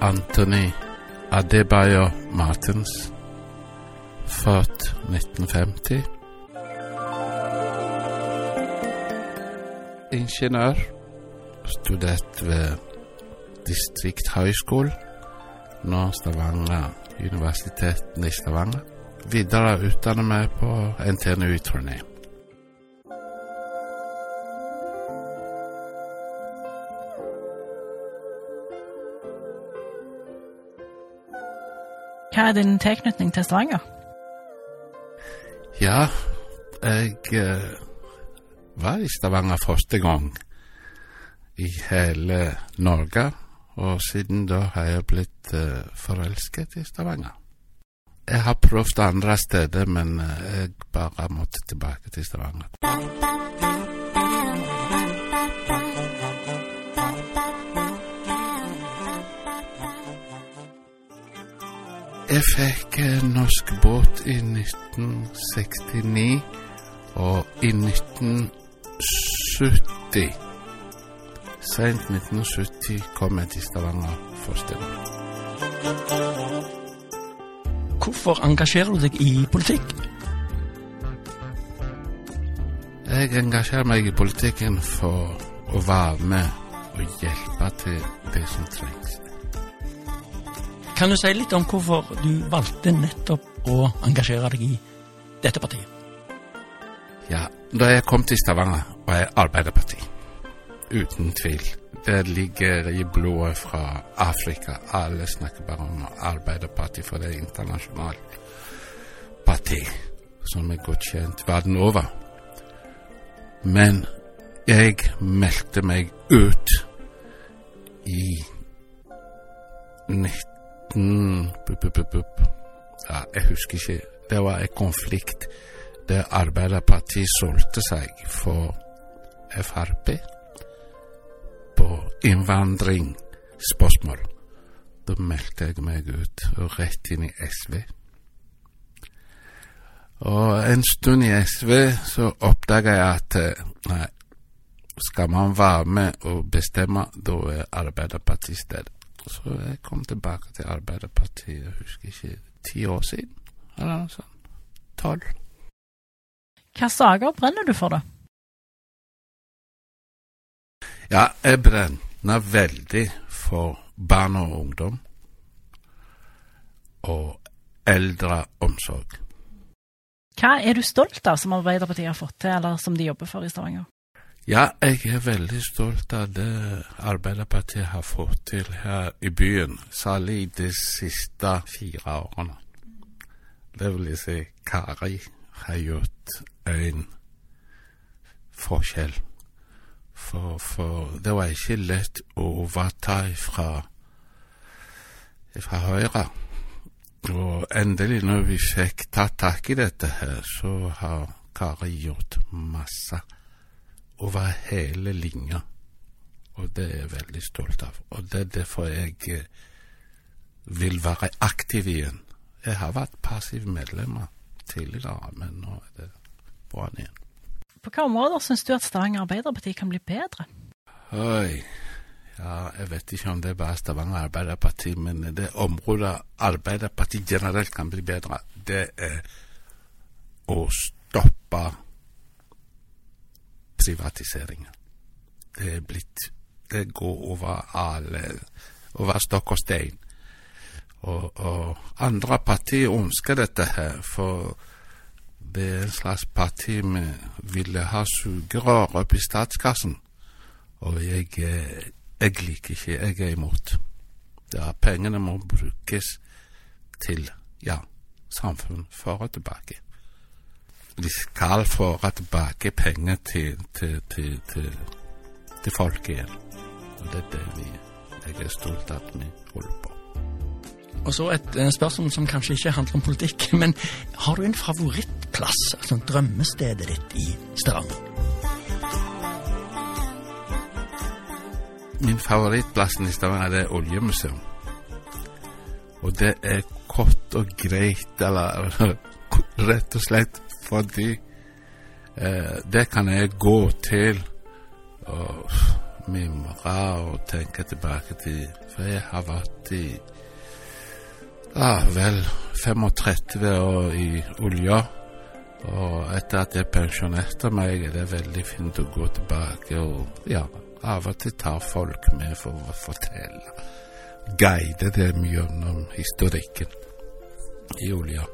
Anthony Adebayo Martins, født 1950. Ingeniør, studert ved Distrikt School, nå Stavanger, Universiteten i Stavanger. Videre utdannet meg på NTNU i Trondheim. Hva er din tilknytning til Stavanger? Ja, jeg eh, var i Stavanger første gang i hele Norge, og siden da har jeg blitt eh, forelsket i Stavanger. Jeg har prøvd andre steder, men eh, jeg bare måtte tilbake til Stavanger. Jeg fikk norsk båt i 1969, og i 1970 Sent 1970 kom jeg til Stavanger første gang. Hvorfor engasjerer du deg i politikk? Jeg engasjerer meg i politikken for å være med og hjelpe til det som trengs. Kan du si litt om hvorfor du valgte nettopp å engasjere deg i dette partiet? Ja, da jeg kom til Stavanger, var jeg Arbeiderparti. Uten tvil. Det ligger i blodet fra Afrika. Alle snakker bare om Arbeiderparti, for det er internasjonalt parti som er godkjent verden over. Men jeg meldte meg ut i 19... Bup, pup, pup, pup. Ja, jeg husker ikke. Det var en konflikt der Arbeiderpartiet solgte seg for Frp på innvandringsspørsmål. Da meldte jeg meg ut og rett inn i SV. Og en stund i SV så oppdaga jeg at eh, nei, skal man være med og bestemme, da er Arbeiderpartiet stedet. Så jeg kom tilbake til Arbeiderpartiet, jeg husker ikke, ti år siden, eller noe sånt. Tolv. Hvilke saker brenner du for, da? Ja, jeg brenner veldig for barn og ungdom og eldreomsorg. Hva er du stolt av som Arbeiderpartiet har fått til, eller som de jobber for i Stavanger? Ja, jeg er veldig stolt av det Arbeiderpartiet har fått til her i byen, særlig de siste fire årene. Det vil jeg si Kari har gjort en forskjell. For, for det var ikke lett å overta fra, fra Høyre. Og endelig, når vi fikk tatt tak i dette her, så har Kari gjort masse over hele linja. Og det er jeg veldig stolt av. Og det er derfor jeg eh, vil være aktiv igjen. Jeg har vært passiv medlem tidligere, men nå er det bra igjen. På hvilke områder syns du at Stavanger Arbeiderparti kan bli bedre? Oi. Ja, jeg vet ikke om det er bare Stavanger Arbeiderparti, men det området Arbeiderpartiet generelt kan bli bedre, det er å stoppe privatiseringen. Det er blitt Det går over alle Over stokk og stein. Og, og andre partier ønsker dette her, for det er en slags parti vi ville ha sugerør opp i statskassen. Og jeg, eh, jeg liker ikke, jeg er imot. Ja, pengene må brukes til, ja, samfunn for og tilbake. Vi skal føre tilbake penger til, til, til, til til folk igjen. Og det er det vi, jeg er stolt av at vi holder på. Og så et eh, spørsmål som kanskje ikke handler om politikk, men har du en favorittplass, altså drømmestedet ditt i Stavanger? Min favorittplass i Stavanger er Oljemuseum. Og det er kort og greit, eller rett og slett fordi eh, det kan jeg gå til og mimre og tenke tilbake til. For jeg har vært i ja, vel 35 år i olja. Og etter at jeg pensjonerte meg, er det veldig fint å gå tilbake og ja, av og til ta folk med for å fortelle. Guide dem gjennom historikken i olja.